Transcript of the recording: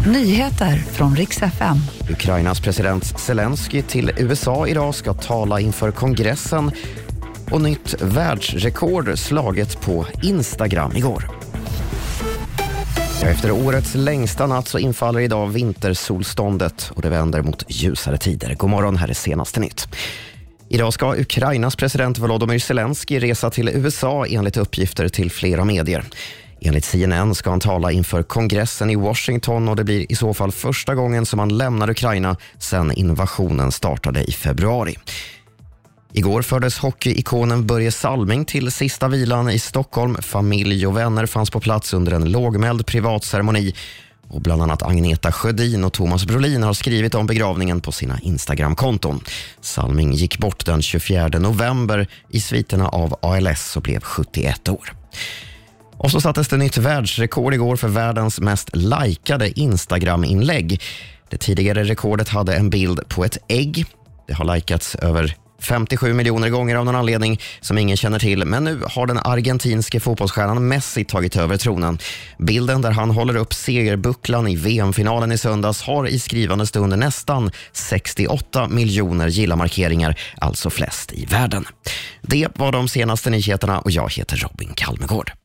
Nyheter från riks FM. Ukrainas president Zelensky till USA idag ska tala inför kongressen och nytt världsrekord slaget på Instagram igår. Efter årets längsta natt så infaller idag vintersolståndet och det vänder mot ljusare tider. God morgon, här är senaste nytt. Idag ska Ukrainas president Volodymyr Zelensky resa till USA enligt uppgifter till flera medier. Enligt CNN ska han tala inför kongressen i Washington och det blir i så fall första gången som han lämnar Ukraina sedan invasionen startade i februari. Igår fördes hockeyikonen Börje Salming till sista vilan i Stockholm. Familj och vänner fanns på plats under en lågmäld privatceremoni och bland annat Agneta Sjödin och Thomas Brolin har skrivit om begravningen på sina Instagramkonton. Salming gick bort den 24 november i sviterna av ALS och blev 71 år. Och så sattes det nytt världsrekord igår för världens mest likade Instagram-inlägg. Det tidigare rekordet hade en bild på ett ägg. Det har likats över 57 miljoner gånger av någon anledning som ingen känner till. Men nu har den argentinske fotbollsstjärnan Messi tagit över tronen. Bilden där han håller upp segerbucklan i VM-finalen i söndags har i skrivande stund nästan 68 miljoner gilla-markeringar, alltså flest i världen. Det var de senaste nyheterna och jag heter Robin Kalmegård.